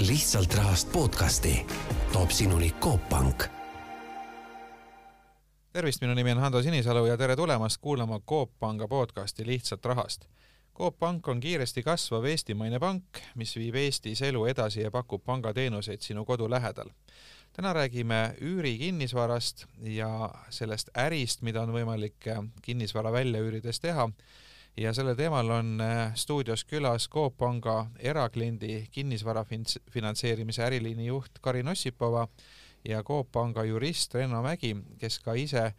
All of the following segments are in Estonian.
lihtsalt rahast podcasti toob sinuni Coop Pank tervist, minu nimi on Hando Sinisalu ja tere tulemast kuulama Coop Panga podcasti Lihtsalt rahast. Coop Pank on kiiresti kasvav eestimaine pank, mis viib Eestis elu edasi ja pakub pangateenuseid sinu kodu lähedal. täna räägime üürikinnisvarast ja sellest ärist, mida on võimalik kinnisvara väljaüürides teha ja sellel teemal on äh, stuudios külas Coop Panga erakliendi kinnisvara finantseerimise äriliini juht Karin Ossipova ja Coop Panga jurist Renno Mägi, kes ka ise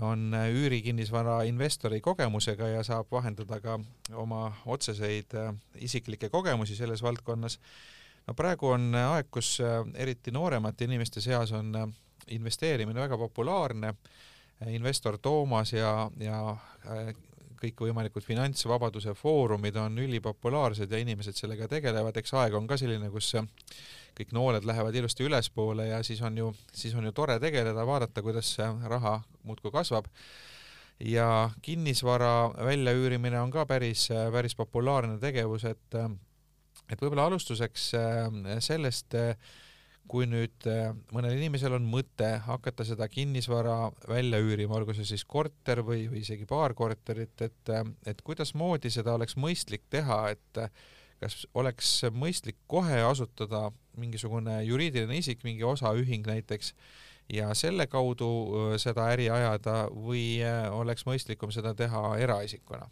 on äh, üürikinnisvara investori kogemusega ja saab vahendada ka oma otseseid äh, isiklikke kogemusi selles valdkonnas. no praegu on aeg, kus eriti nooremate inimeste seas on investeerimine väga populaarne investor Toomas ja, ja kõikvõimalikud finantsvabaduse foorumid on ülipopulaarsed ja inimesed sellega tegelevad, eks aeg on ka selline, kus kõik nooled lähevad ilusti ülespoole ja siis on ju, siis on ju tore tegeleda, vaadata, kuidas raha muudkui kasvab. ja kinnisvara väljaüürimine on ka päris, päris populaarne tegevus, et et võib-olla alustuseks sellest kui nüüd äh, mõnel inimesel on mõte hakata seda kinnisvara välja üürima, olgu see siis korter või, või isegi paar korterit, et, äh, et kuidasmoodi seda oleks mõistlik teha, et äh, kas oleks mõistlik kohe asutada mingisugune juriidiline isik, mingi osaühing näiteks, ja selle kaudu seda äri ajada või oleks mõistlikum seda teha eraisikuna?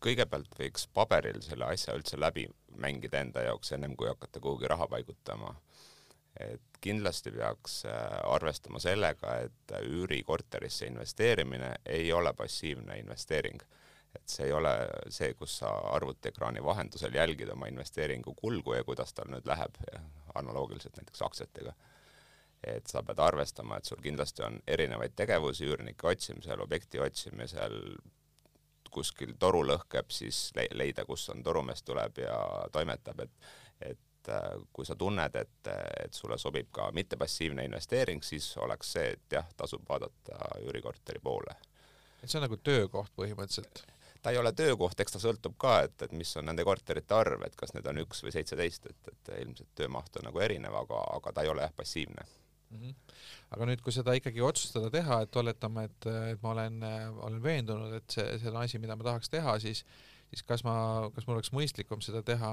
Kõigepealt võiks paberil selle asja üldse läbi mängida enda jaoks, ennem kui hakata kuhugi raha paigutama. et kindlasti peaks äh, arvestama sellega, et üürikorterisse investeerimine ei ole passiivne investeering. et see ei ole see, kus sa arvutiekraani vahendusel jälgid oma investeeringu kulgu ja kuidas tal nüüd läheb, analoogiliselt näiteks aktsiatega et sa pead arvestama, et sul kindlasti on erinevaid tegevusi üürnike otsimisel, objekti otsimisel, kuskil toru lõhkeb, siis leida, kus on torumees tuleb ja toimetab, et et äh, kui sa tunned, et, et sulle sobib ka mittepassiivne investeering, siis oleks see, et jah, tasub vaadata üürikorteri poole. et see on nagu töökoht põhimõtteliselt? ta ei ole töökoht, eks ta sõltub ka, et, et mis on nende korterite arv, et kas need on üks või seitseteist, et, et ilmselt töömaht on nagu erinev, aga, aga ta ei ole jah passiivne mm. -hmm. aga nüüd, kui seda ikkagi otsustada teha, et oletame, et, et ma olen, olen veendunud, et see, see on asi, mida ma tahaks teha, siis siis kas ma, kas mul oleks mõistlikum seda teha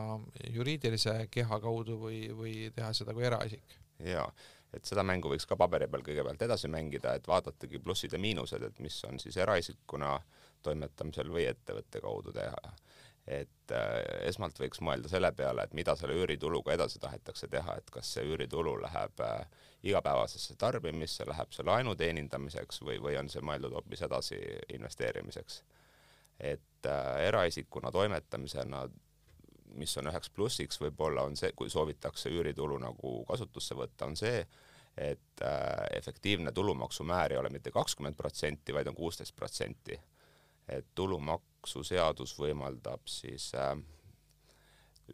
juriidilise keha kaudu või, või teha seda kui eraisik? jaa, et seda mängu võiks ka paberi peal kõigepealt edasi mängida, et vaadatagi plussid ja miinused, et mis on siis eraisikuna toimetamisel või ettevõtte kaudu teha et äh, esmalt võiks mõelda selle peale, et mida selle üürituluga edasi tahetakse teha, et kas see üüritulu läheb äh, igapäevasesse tarbimisse, läheb see laenu teenindamiseks või, või on see mõeldud hoopis edasi investeerimiseks. et äh, eraisikuna toimetamisena mis on üheks plussiks võib-olla, on see, kui soovitakse üüritulu nagu kasutusse võtta, on see, et äh, efektiivne tulumaksumäär ei ole mitte kakskümmend protsenti, vaid on kuusteist protsenti et tulumaksuseadus võimaldab siis äh,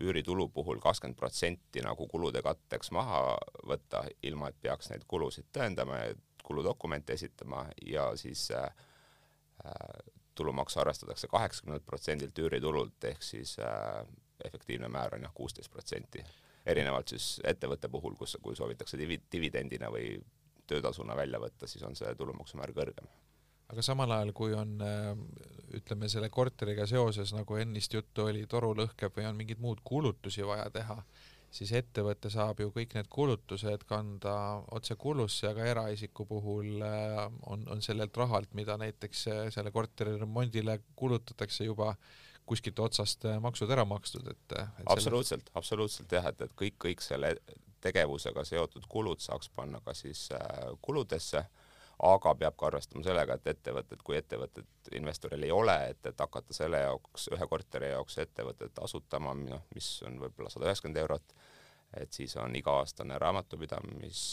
üüritulu puhul kakskümmend protsenti nagu kulude katteks maha võtta, ilma et peaks neid kulusid tõendama ja kuludokumente esitama ja siis äh, äh, tulumaks arvestatakse kaheksakümnelt protsendilt üüritulult, ehk siis äh, efektiivne määr on jah, kuusteist protsenti. erinevalt siis ettevõtte puhul, kus, kui soovitakse divi-, dividendina või töötasuna välja võtta, siis on see tulumaksumäär kõrgem aga samal ajal, kui on äh, ütleme, selle korteriga seoses, nagu ennist juttu oli, toru lõhkeb või on mingeid muud kulutusi vaja teha, siis ettevõte saab ju kõik need kulutused kanda otse kulusse, aga eraisiku puhul äh, on, on sellelt rahalt, mida näiteks äh, selle korteri remondile kulutatakse juba kuskilt otsast maksud ära makstud, et, et absoluutselt selle..., absoluutselt jah, et, et kõik, kõik selle tegevusega seotud kulud saaks panna ka siis kuludesse. äh, aga peab ka arvestama sellega, et ettevõtted, kui ettevõtet investoril ei ole, et, et hakata selle jaoks, ühe korteri jaoks ettevõtet asutama, noh, mis on võib-olla sada üheksakümmend eurot, et siis on iga-aastane raamatupidamis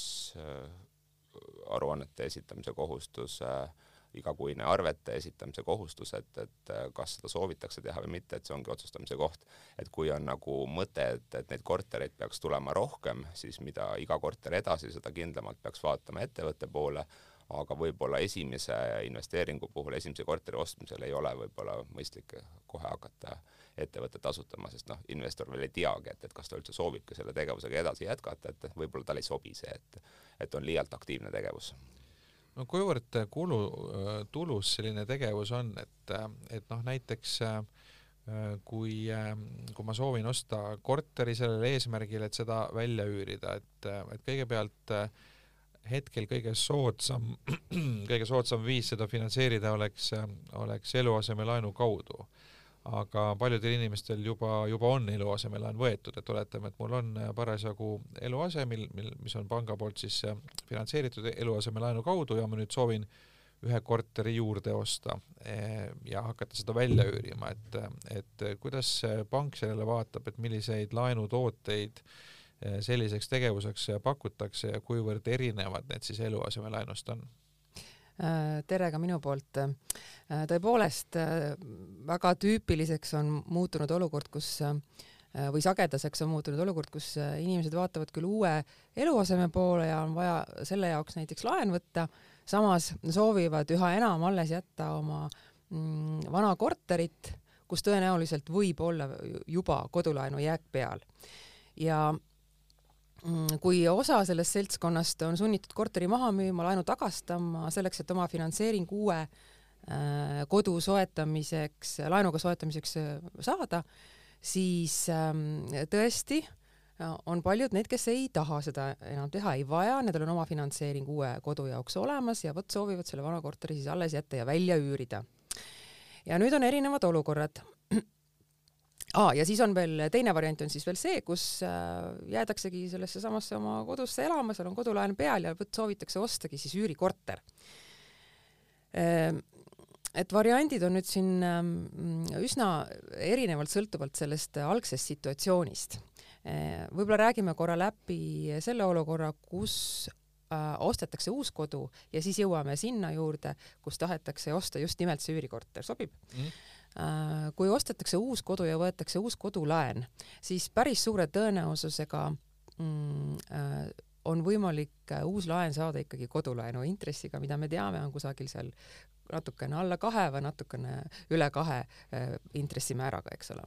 äh, esitamise kohustus äh,, igakuine arvete esitamise kohustus, et, et äh, kas seda soovitakse teha või mitte, et see ongi otsustamise koht. et kui on nagu mõte, et, et neid kortereid peaks tulema rohkem, siis mida iga korter edasi, seda kindlamalt peaks vaatama ettevõtte poole, aga võib-olla esimese investeeringu puhul, esimese korteri ostmisel ei ole võib-olla mõistlik kohe hakata ettevõtet asutama, sest noh, investor veel ei teagi, et, et kas ta üldse soovibki selle tegevusega edasi jätkata, et võib-olla talle ei sobi see, et, et on liialt aktiivne tegevus. No kuivõrd kulu, tulus selline tegevus on, et, et noh, näiteks kui, kui ma soovin osta korteri sellel eesmärgil, et seda välja üürida, et, et kõigepealt hetkel kõige soodsam, kõige soodsam viis seda finantseerida oleks, oleks eluasemelaenu kaudu. Aga paljudel inimestel juba, juba on eluasemelaen võetud, et oletame, et mul on parasjagu eluase, mil, mil, mis on panga poolt siis finantseeritud eluasemelaenu kaudu ja ma nüüd soovin ühe korteri juurde osta äh, ja hakata seda välja üürima, et, et kuidas pank sellele vaatab, et milliseid laenutooteid äh, selliseks tegevuseks pakutakse ja kuivõrd erinevad need siis eluasemelaenust on? Äh, tere ka minu poolt. Äh, tõepoolest äh, väga tüüpiliseks on muutunud olukord, kus või sagedaseks on muutunud olukord, kus inimesed vaatavad küll uue eluaseme poole ja on vaja selle jaoks näiteks laen võtta, samas soovivad üha enam alles jätta oma mm, vana korterit, kus tõenäoliselt võib olla juba kodulaenu jääk peal. ja kui osa sellest seltskonnast on sunnitud korteri maha müüma, laenu tagastama selleks, et oma finantseering uue äh, kodu soetamiseks, laenuga soetamiseks äh, saada, siis ähm, tõesti äh, on paljud need, kes ei taha seda enam teha, ei vaja, nendel on oma finantseering uue kodu jaoks olemas ja vot soovivad selle vana korteri siis alles jätta ja välja üürida. ja nüüd on erinevad olukorrad ah,. ja siis on veel teine variant on siis veel see, kus äh, jäädaksegi sellesse samasse oma kodusse elama, seal on kodulaen peal ja soovitakse ostagi siis üürikorter äh, et variandid on nüüd siin ähm, üsna erinevalt sõltuvalt sellest algsest situatsioonist. Äh, võib-olla räägime korra läbi selle olukorra, kus ostetakse uus kodu ja siis jõuame sinna juurde, kus tahetakse osta just nimelt see üürikorter, sobib mm? -hmm Äh, kui ostetakse uus kodu ja võetakse uus kodulaen, siis päris suure tõenäosusega mm, äh, on võimalik äh, uus laen saada ikkagi kodulaenu intressiga, mida me teame, on kusagil seal natukene alla kahe või natukene üle kahe intressimääraga, eks ole.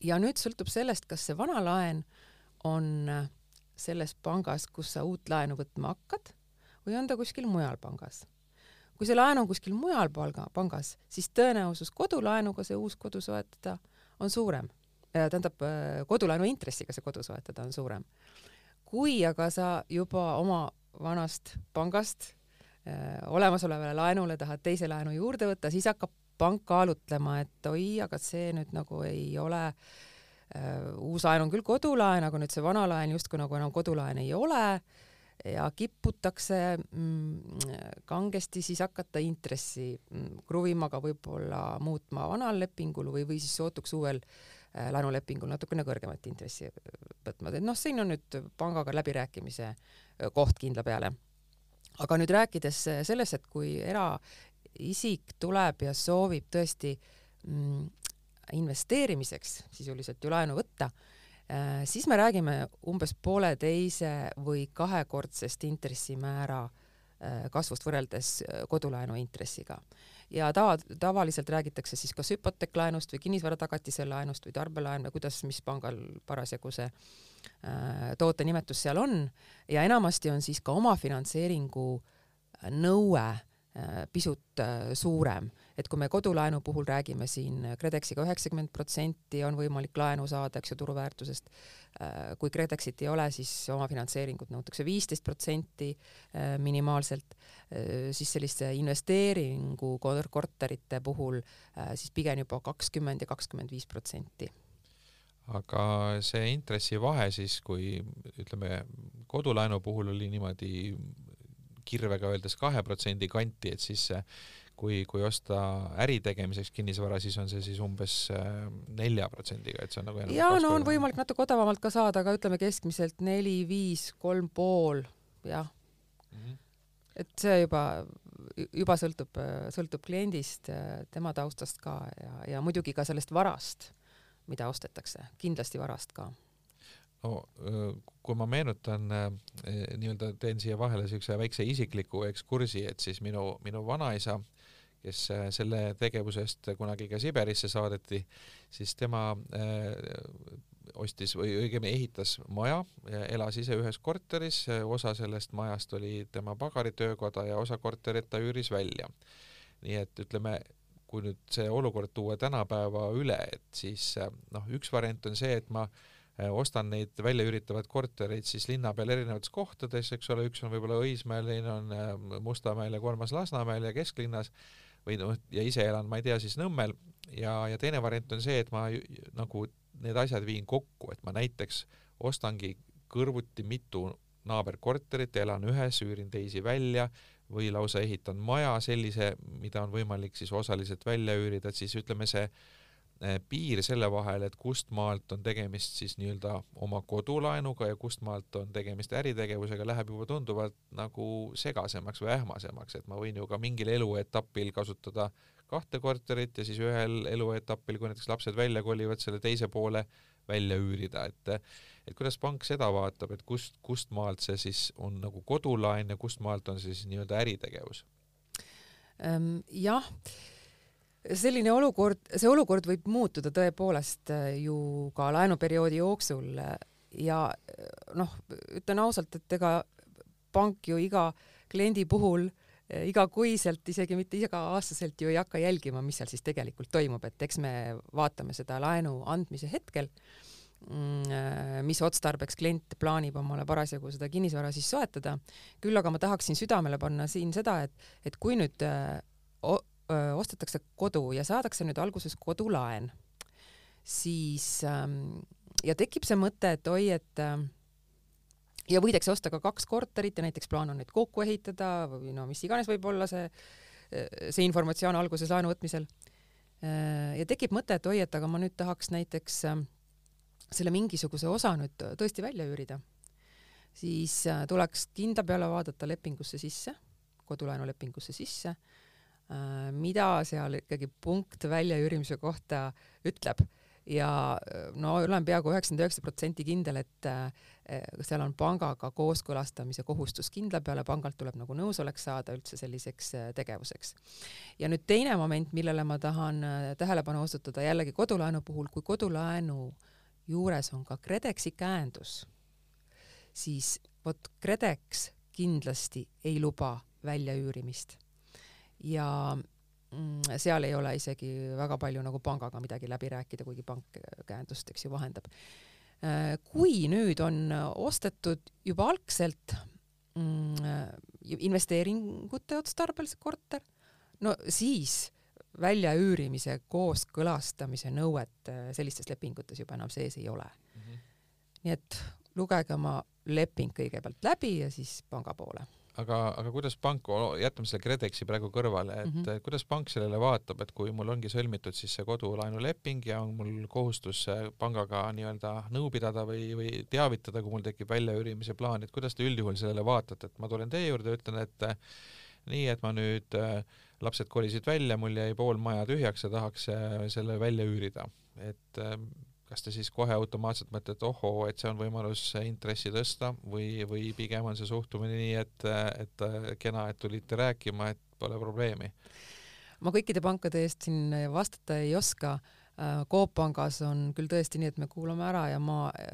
ja nüüd sõltub sellest, kas see vana laen on selles pangas, kus sa uut laenu võtma hakkad või on ta kuskil mujal pangas kui see laen on kuskil mujal palga, pangas, siis tõenäosus kodulaenuga see uus kodu soetada on suurem. tähendab, äh, kodulaenu intressiga see kodu soetada on suurem. kui aga sa juba oma vanast pangast äh, olemasolevale laenule tahad teise laenu juurde võtta, siis hakkab pank kaalutlema, et oi, aga see nüüd nagu ei ole äh, uus laen on küll kodulaen, aga nüüd see vana laen justkui nagu enam kodulaen ei ole ja kiputakse mm, kangesti siis hakata intressi mm, kruvima, aga võib-olla muutma vanal lepingul või, või siis sootuks uuel äh, laenulepingul natukene kõrgemat intressi võtma, et noh, siin on nüüd pangaga läbirääkimise äh, koht kindla peale. aga nüüd rääkides sellest, et kui eraisik tuleb ja soovib tõesti mm, investeerimiseks sisuliselt ju laenu võtta Äh, siis me räägime umbes pooleteise või kahekordsest intressimäära äh, kasvust võrreldes äh, kodulaenu intressiga. ja tava, tavaliselt räägitakse siis kas hüpoteeklaenust või kinnisvaratagatisel laenust või tarbelaen või kuidas, mis pangal parasjagu see äh, toote nimetus seal on ja enamasti on siis ka omafinantseeringu nõue äh, pisut äh, suurem et kui me kodulaenu puhul räägime siin KredExiga üheksakümmend protsenti on võimalik laenu saada, eks ju, turuväärtusest, äh, kui KredExit ei ole, siis omafinantseeringut nõutakse viisteist protsenti äh, minimaalselt, äh, siis selliste investeeringu korterite puhul siis pigem juba kakskümmend ja kakskümmend viis protsenti. Aga see intressivahe siis, kui ütleme, kodulaenu puhul oli niimoodi kirvega öeldes kahe protsendi kanti, et siis see kui, kui osta äri tegemiseks kinnisvara, siis on see siis umbes äh, nelja protsendiga, et see on nagu ja no on võimalik natuke odavamalt ka saada, aga ütleme keskmiselt neli, viis, kolm pool, jah mm. -hmm. et see juba, juba sõltub, sõltub kliendist, tema taustast ka ja, ja muidugi ka sellest varast, mida ostetakse, kindlasti varast ka no kui ma meenutan nii-öelda teen siia vahele siukse väikse isikliku ekskursi, et siis minu, minu vanaisa, kes selle tegevuse eest kunagi ka Siberisse saadeti, siis tema ostis või õigemini ehitas maja, elas ise ühes korteris, osa sellest majast oli tema pagaritöökoda ja osa korterit ta üüris välja. nii et ütleme, kui nüüd see olukord tuua tänapäeva üle, et siis noh, üks variant on see, et ma ostan neid väljaüüritavaid kortereid siis linna peal erinevates kohtades, eks ole, üks on võib-olla Õismäel, teine on Mustamäel ja kolmas Lasnamäel ja kesklinnas või noh, ja ise elan, ma ei tea, siis Nõmmel. Ja, ja teine variant on see, et ma nagu need asjad viin kokku, et ma näiteks ostangi kõrvuti mitu naaberkorterit, elan ühes, üürin teisi välja või lausa ehitan maja sellise, mida on võimalik siis osaliselt välja üürida, et siis ütleme, see piir selle vahel, et kust maalt on tegemist siis nii-öelda oma kodulaenuga ja kust maalt on tegemist äritegevusega, läheb juba tunduvalt nagu segasemaks või ähmasemaks, et ma võin ju ka mingil eluetapil kasutada kahte korterit ja siis ühel eluetapil, kui näiteks lapsed välja kolivad, selle teise poole välja üürida, et et kuidas pank seda vaatab, et kust, kust maalt see siis on nagu kodulaen ja kust maalt on see siis nii-öelda äritegevus? Ehm, jah, selline olukord, see olukord võib muutuda tõepoolest äh, ju ka laenuperioodi jooksul ja äh, noh, ütlen ausalt, et ega pank ju iga kliendi puhul äh, igakuiselt, isegi mitte iga-aastaselt ju ei hakka jälgima, mis seal siis tegelikult toimub, et eks me vaatame seda laenu andmise hetkel, mm, mis otstarbeks klient plaanib omale parasjagu seda kinnisvara siis soetada. küll aga ma tahaksin südamele panna siin seda, et, et kui nüüd ostetakse kodu ja saadakse nüüd alguses kodulaen, siis ähm, ja tekib see mõte, et oi, et äh, ja võidakse osta ka kaks korterit ja näiteks plaan on neid kokku ehitada või no mis iganes võib olla see, see informatsioon alguses laenu võtmisel. ja tekib mõte, et oi, et aga ma nüüd tahaks näiteks äh, selle mingisuguse osa nüüd tõesti välja üürida, siis äh, tuleks kindla peale vaadata lepingusse sisse, kodulaenulepingusse sisse, äh, mida seal ikkagi punkt väljaüürimise kohta ütleb ja no olen peaaegu üheksakümmend üheksa protsenti kindel, et eh, seal on pangaga kooskõlastamise kohustus kindla peale, pangalt tuleb nagu nõusolek saada üldse selliseks tegevuseks. ja nüüd teine moment, millele ma tahan tähelepanu osutada jällegi kodulaenu puhul, kui kodulaenu juures on ka KredExi käendus, siis vot KredEx kindlasti ei luba väljaüürimist ja Mm, seal ei ole isegi väga palju nagu pangaga midagi läbi rääkida, kuigi pank käendust, eks ju, vahendab. Äh, kui nüüd on ostetud juba algselt mm, investeeringute otstarbel see korter, no siis väljaüürimise kooskõlastamise nõuet äh, sellistes lepingutes juba enam sees ei ole mm. -hmm. nii et lugege oma leping kõigepealt läbi ja siis panga poole aga, aga kuidas pank, jätame selle KredExi praegu kõrvale, et mm -hmm. kuidas pank sellele vaatab, et kui mul ongi sõlmitud siis see kodulaenuleping ja on mul kohustus pangaga nii-öelda nõu pidada või, või teavitada, kui mul tekib väljaüürimise plaan, et kuidas te üldjuhul sellele vaatate, et ma tulen teie juurde, ütlen, et äh, nii, et ma nüüd äh,, lapsed kolisid välja, mul jäi pool maja tühjaks ja tahaks äh, selle välja üürida, et äh, kas te siis kohe automaatselt mõtlete, ohoo, et see on võimalus intressi tõsta või, või pigem on see suhtumine nii, et, et kena, et tulite rääkima, et pole probleemi? ma kõikide pankade eest siin vastata ei oska. Coop Pangas on küll tõesti nii, et me kuulame ära ja ma äh,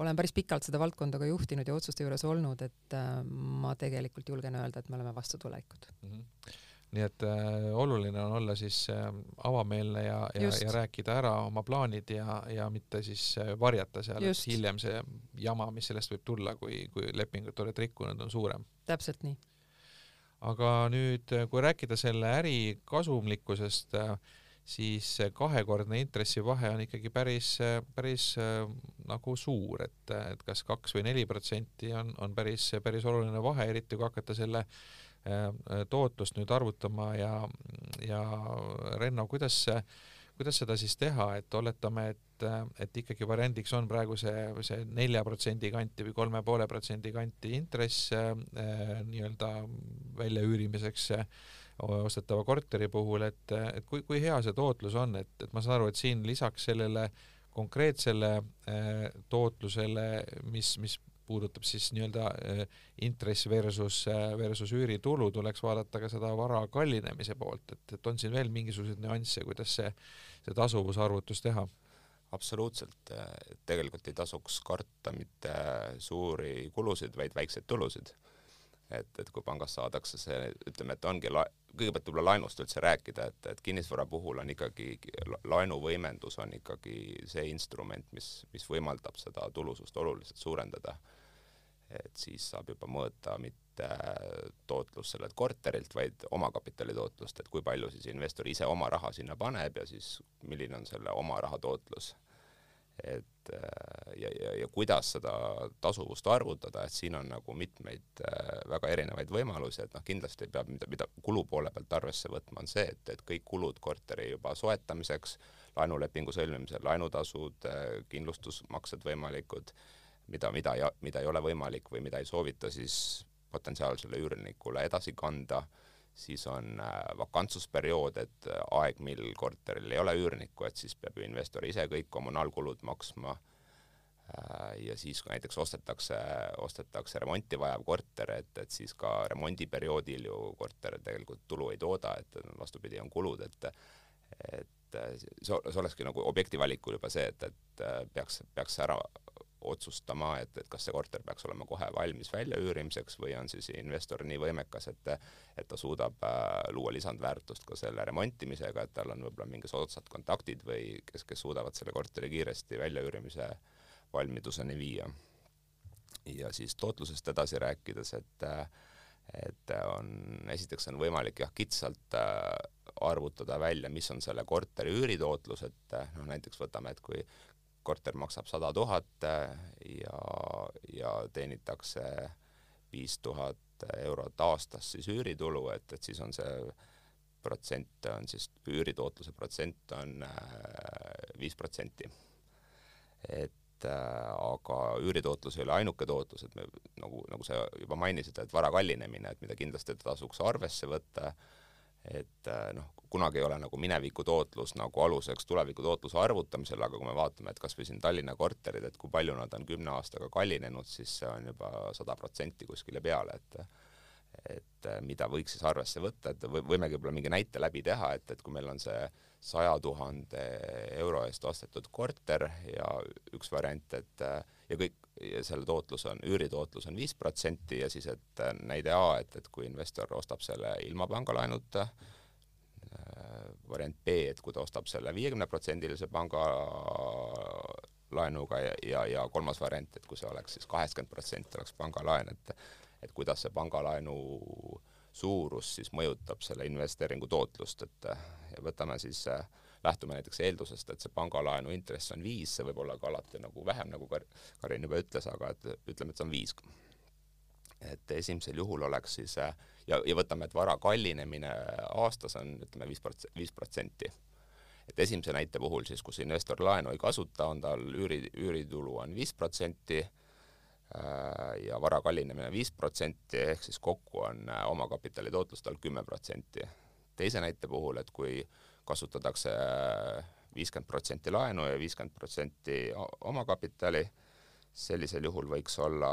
olen päris pikalt seda valdkonda ka juhtinud ja otsuste juures olnud, et äh, ma tegelikult julgen öelda, et me oleme vastutulelikud mm. -hmm nii et äh, oluline on olla siis äh, avameelne ja, ja, ja rääkida ära oma plaanid ja, ja mitte siis äh, varjata seal, et hiljem see jama, mis sellest võib tulla, kui, kui lepingut oled rikkunud, on suurem. täpselt nii. aga nüüd, äh, kui rääkida selle äri kasumlikkusest äh,, siis kahekordne intressivahe on ikkagi päris, päris äh, nagu suur, et, et kas kaks või neli protsenti on, on päris, päris oluline vahe, eriti kui hakata selle äh, Äh, tootlust nüüd arvutama ja, ja Renno, kuidas, kuidas seda siis teha, et oletame, et, et ikkagi variandiks on praegu see, see nelja protsendi kanti või kolme poole protsendi kanti intress äh, nii-öelda väljaüürimiseks ostetava korteri puhul, et, et kui, kui hea see tootlus on, et, et ma saan aru, et siin lisaks sellele konkreetsele tootlusele, mis, mis puudutab siis nii-öelda intress versus, versus üüritulu, tuleks vaadata ka seda vara kallinemise poolt, et, et on siin veel mingisuguseid nüansse, kuidas see, see tasuvusarvutus teha? absoluutselt, tegelikult ei tasuks karta mitte suuri kulusid, vaid väikseid tulusid et, et kui pangast saadakse see, ütleme, et ongi la-, kõigepealt võib-olla laenust üldse rääkida, et, et kinnisvara puhul on ikkagi, laenuvõimendus on ikkagi see instrument, mis, mis võimaldab seda tulusust oluliselt suurendada. Et siis saab juba mõõta mitte tootlust sellelt korterilt, vaid omakapitali tootlust, et kui palju siis investor ise oma raha sinna paneb ja siis milline on selle oma raha tootlus. Et äh, ja, ja, ja kuidas seda tasuvust arvutada, et siin on nagu mitmeid äh, väga erinevaid võimalusi, et noh, kindlasti peab, mida, mida kulu poole pealt arvesse võtma, on see, et, et kõik kulud korteri juba soetamiseks, laenulepingu sõlmimisel, laenutasud, äh, kindlustusmaksed võimalikud, mida, mida, mida ei ole võimalik või mida ei soovita siis potentsiaalsele üürnikule edasi kanda siis on äh, vakantsusperiood, et äh, aeg, mil korteril ei ole üürnikku, et siis peab ju investor ise kõik kommunaalkulud maksma. Äh, ja siis, kui näiteks ostetakse, ostetakse remonti vajav korter, et, et siis ka remondiperioodil ju korter tegelikult tulu ei tooda, et vastupidi, on kulud, et et see, see olekski nagu objekti valikul juba see, et, et peaks, peaks ära otsustama, et, et kas see korter peaks olema kohe valmis väljaüürimiseks või on siis investor nii võimekas, et et ta suudab äh, luua lisandväärtust ka selle remontimisega, et tal on võib-olla mingi soodsad kontaktid või kes, kes suudavad selle korteri kiiresti väljaüürimise valmiduseni viia. ja siis tootlusest edasi rääkides, et et on, esiteks on võimalik jah, kitsalt äh, arvutada välja, mis on selle korteri üüritootlus, et noh, näiteks võtame, et kui korter maksab sada tuhat äh, ja, ja teenitakse viis tuhat eurot aastas siis üüritulu, et, et siis on see protsent on siis, üüritootluse protsent on äh, viis protsenti. et äh, aga üüritootlus ei ole ainuke tootlus, et me nagu, nagu sa juba mainisid, et vara kallinemine, et mida kindlasti tasuks arvesse võtta äh,, et äh, noh, kunagi ei ole nagu mineviku tootlus nagu aluseks tuleviku tootluse arvutamisel, aga kui me vaatame, et kas või siin Tallinna korterid, et kui palju nad on kümne aastaga kallinenud, siis see on juba sada protsenti kuskile peale, et et äh, mida võiks siis arvesse võtta, et võimegi võib-olla mingi näite läbi teha, et, et kui meil on see saja tuhande euro eest ostetud korter ja üks variant, et äh, ja kõik, ja selle tootlus on, üüritootlus on viis protsenti ja siis, et äh, näide A, et, et kui investor ostab selle ilma pangalaenuta äh,, variant B, et kui ta ostab selle viiekümneprotsendilise pangalaenuga ja, ja, ja kolmas variant, et kui see oleks siis kaheksakümmend protsenti oleks pangalaen, et et kuidas see pangalaenu suurus siis mõjutab selle investeeringu tootlust, et ja võtame siis äh, lähtume näiteks eeldusest, et see pangalaenu intress on viis, see võib olla ka alati nagu vähem, nagu Kar-, Karin juba ütles, aga et ütleme, et see on viis. et esimesel juhul oleks siis ja, ja võtame, et vara kallinemine aastas on ütleme viis prots-, viis protsenti. et esimese näite puhul siis, kus investor laenu ei kasuta, on tal üüri, üüritulu on viis protsenti äh, ja vara kallinemine viis protsenti, ehk siis kokku on äh, omakapitali tootlus tal kümme protsenti. teise näite puhul, et kui äh, kasutatakse viiskümmend protsenti laenu ja viiskümmend protsenti omakapitali, sellisel juhul võiks olla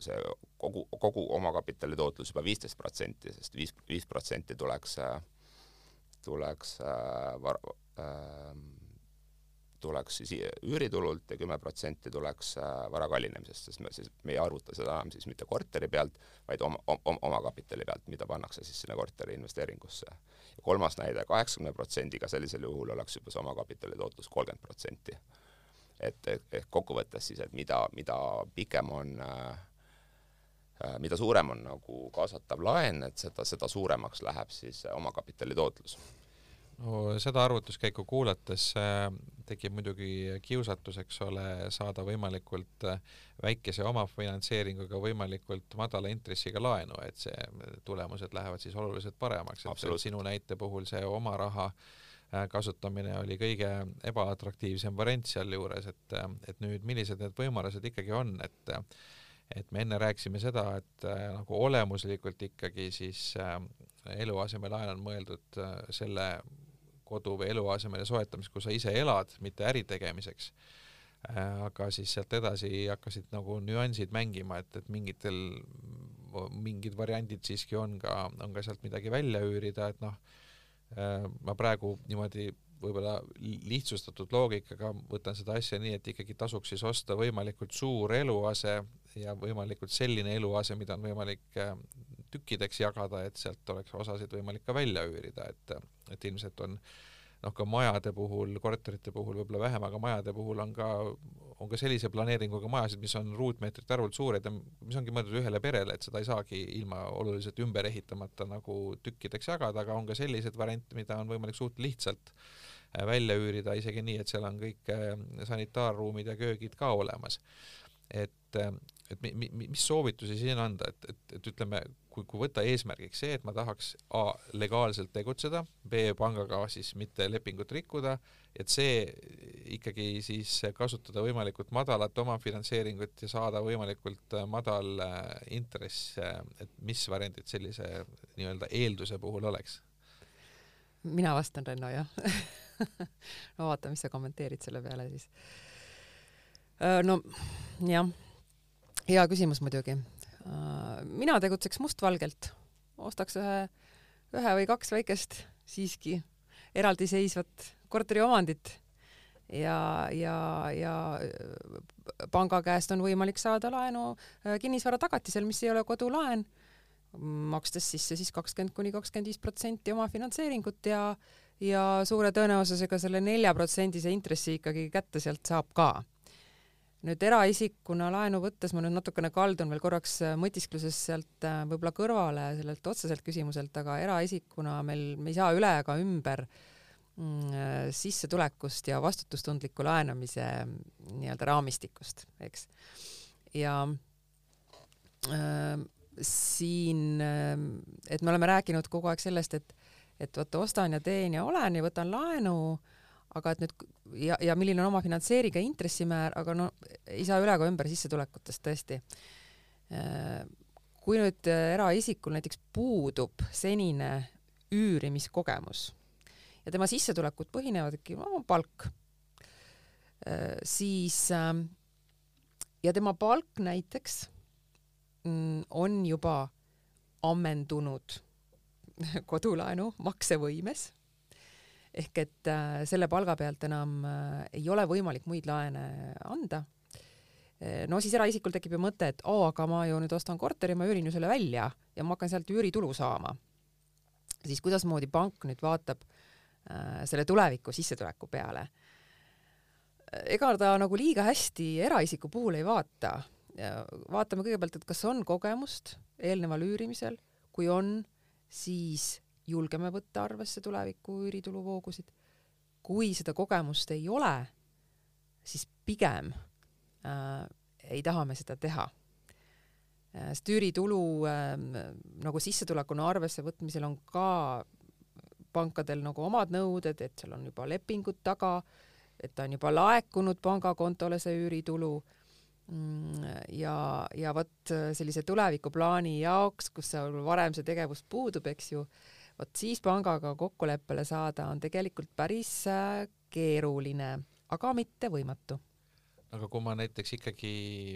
see kogu, kogu omakapitali tootlus juba viisteist protsenti, sest viis, viis protsenti tuleks, tuleks äh, var, äh, tuleks siis üüritulult ja kümme protsenti tuleks äh, vara kallinemisest, sest me siis, me ei arvuta seda enam siis mitte korteri pealt, vaid oma, oma, omakapitali pealt, mida pannakse siis sinna korteri investeeringusse. ja kolmas näide, kaheksakümne protsendiga sellisel juhul oleks juba see omakapitali tootlus kolmkümmend protsenti. et ehk kokkuvõttes siis, et mida, mida pikem on äh, äh, mida suurem on nagu kaasatav laen, et seda, seda suuremaks läheb siis omakapitali tootlus no seda arvutuskäiku kuulates äh, tekib muidugi kiusatus, eks ole, saada võimalikult äh, väikese omafinantseeringuga võimalikult madala intressiga laenu, et see tulemused lähevad siis oluliselt paremaks, et sinu näite puhul see oma raha äh, kasutamine oli kõige ebaatraktiivsem variant sealjuures, et, et nüüd millised need võimalused ikkagi on, et et me enne rääkisime seda, et nagu olemuslikult ikkagi siis eluasemelaen on mõeldud selle kodu või eluasemele soetamiseks, kus sa ise elad, mitte äri tegemiseks. Äh, aga siis sealt edasi hakkasid nagu nüansid mängima, et, et mingitel, mingid variandid siiski on ka, on ka sealt midagi välja üürida, et noh, äh, ma praegu niimoodi võib-olla lihtsustatud loogikaga võtan seda asja nii, et ikkagi tasuks siis osta võimalikult suur eluase ja võimalikult selline eluase, mida on võimalik äh, tükkideks jagada, et sealt oleks osasid võimalik ka välja üürida, et, et ilmselt on noh, ka majade puhul, korterite puhul võib-olla vähem, aga majade puhul on ka, on ka sellise planeeringuga majasid, mis on ruutmeetrite arvult suured ja mis ongi mõeldud ühele perele, et seda ei saagi ilma oluliselt ümber ehitamata nagu tükkideks jagada, aga on ka selliseid variante, mida on võimalik suht lihtsalt äh, välja üürida, isegi nii, et seal on kõik äh, sanitaarruumid ja köögid ka olemas. et, äh, et mi, mi, mis soovitusi siin anda, et, et, et ütleme, kui, kui võtta eesmärgiks see, et ma tahaks A legaalselt tegutseda, B pangaga siis mitte lepingut rikkuda, et see ikkagi siis kasutada võimalikult madalat omafinantseeringut ja saada võimalikult madal äh, intress, äh, et mis variandid sellise nii-öelda eelduse puhul oleks? mina vastan, Renno, jah no vaata, mis sa kommenteerid selle peale siis. Äh, no jah, hea küsimus muidugi. Äh, mina tegutseks mustvalgelt, ostaks ühe, ühe või kaks väikest siiski eraldiseisvat korteriomandit ja, ja, ja äh, panga käest on võimalik saada laenu äh, kinnisvara tagatisel, mis ei ole kodulaen, makstes sisse siis kakskümmend kuni kakskümmend viis protsenti omafinantseeringut ja ja suure tõenäosusega selle neljaprotsendise intressi ikkagi kätte sealt saab ka nüüd eraisikuna laenu võttes ma nüüd natukene kaldun veel korraks äh, mõtiskluses sealt äh, võib-olla kõrvale sellelt otseselt küsimuselt, aga eraisikuna meil, me ei saa üle ega ümber mm, äh, sissetulekust ja vastutustundliku laenamise nii-öelda raamistikust, eks. ja äh, siin äh,, et me oleme rääkinud kogu aeg sellest, et et vot ostan ja teen ja olen ja võtan laenu aga et nüüd ja, ja milline on omafinantseeringa intressimäär, aga no ei saa üle ega ümber sissetulekutest tõesti. kui nüüd eraisikul näiteks puudub senine üürimiskogemus ja tema sissetulekud põhinevadki no, palk, siis ja tema palk näiteks mm, on juba ammendunud kodulaenu maksevõimes ehk et äh, selle palga pealt enam äh, ei ole võimalik muid laene anda. Äh, no siis eraisikul tekib ju mõte, et oo, aga ma ju nüüd ostan korteri, ma üürin ju selle välja ja ma hakkan sealt üüritulu saama. siis kuidasmoodi pank nüüd vaatab selle tuleviku sissetuleku peale? ega ta nagu liiga hästi eraisiku puhul ei vaata. vaatame kõigepealt, et kas on kogemust eelneval üürimisel, kui on, siis julgeme võtta arvesse tuleviku üürituluvoogusid. kui seda kogemust ei ole, siis pigem äh, ei taha me seda teha äh,. sest üüritulu äh, nagu sissetulekuna arvesse võtmisel on ka pankadel nagu omad nõuded, et seal on juba lepingud taga, et ta on juba laekunud pangakontole, see üüritulu mm, ja, ja vot sellise tulevikuplaani jaoks, kus seal varem see tegevus puudub, eks ju, vot siis pangaga kokkuleppele saada on tegelikult päris äh, keeruline, aga mitte võimatu. aga kui ma näiteks ikkagi,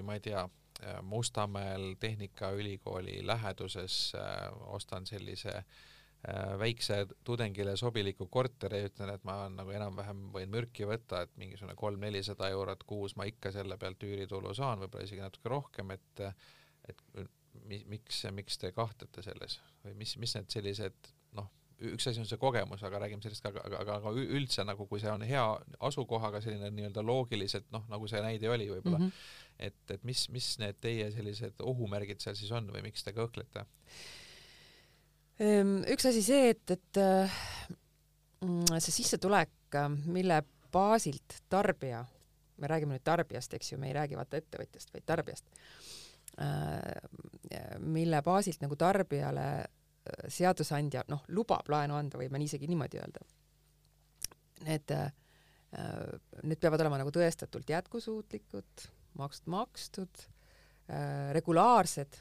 ma ei tea, äh, Mustamäel Tehnikaülikooli läheduses äh, ostan sellise väikse tudengile sobiliku korteri ja ütlen, et ma nagu enam-vähem võin mürki võtta, et mingisugune kolm-nelisada eurot kuus ma ikka selle pealt üüritulu saan, võib-olla isegi natuke rohkem, et et miks, miks te kahtlete selles või mis, mis need sellised noh, üks asi on see kogemus, aga räägime sellest ka, aga, aga, aga üldse nagu, kui see on hea asukohaga selline nii-öelda loogiliselt noh, nagu see näide oli võib-olla mm, -hmm. et, et mis, mis need teie sellised ohumärgid seal siis on või miks te kõhklete? Ehm, üks asi see, et, et mm, see sissetulek, mille baasilt tarbija, me räägime nüüd tarbijast, eks ju, me ei räägi vaata ettevõtjast, vaid tarbijast, äh, mille baasilt nagu tarbijale seadusandja noh, lubab laenu anda, võime isegi niimoodi öelda. Need, äh, need peavad olema nagu tõestatult jätkusuutlikud, makstud, makstud, äh, regulaarsed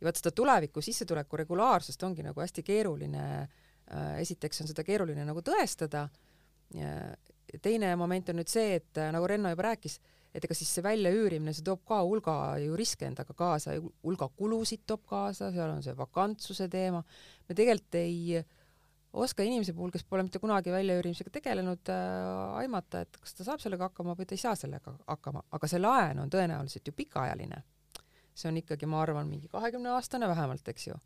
ja vot seda tuleviku sissetuleku regulaarsust ongi nagu hästi keeruline äh, esiteks on seda keeruline nagu tõestada, teine moment on nüüd see, et nagu Renno juba rääkis, et ega siis see väljaüürimine, see toob ka hulga ju riske endaga kaasa, hulga kulusid toob kaasa, seal on see vakantsuse teema, me tegelikult ei oska inimese puhul, kes pole mitte kunagi väljaüürimisega tegelenud äh,, aimata, et kas ta saab sellega hakkama või ta ei saa sellega hakkama, aga see laen on tõenäoliselt ju pikaajaline. see on ikkagi, ma arvan, mingi kahekümne aastane vähemalt, eks ju.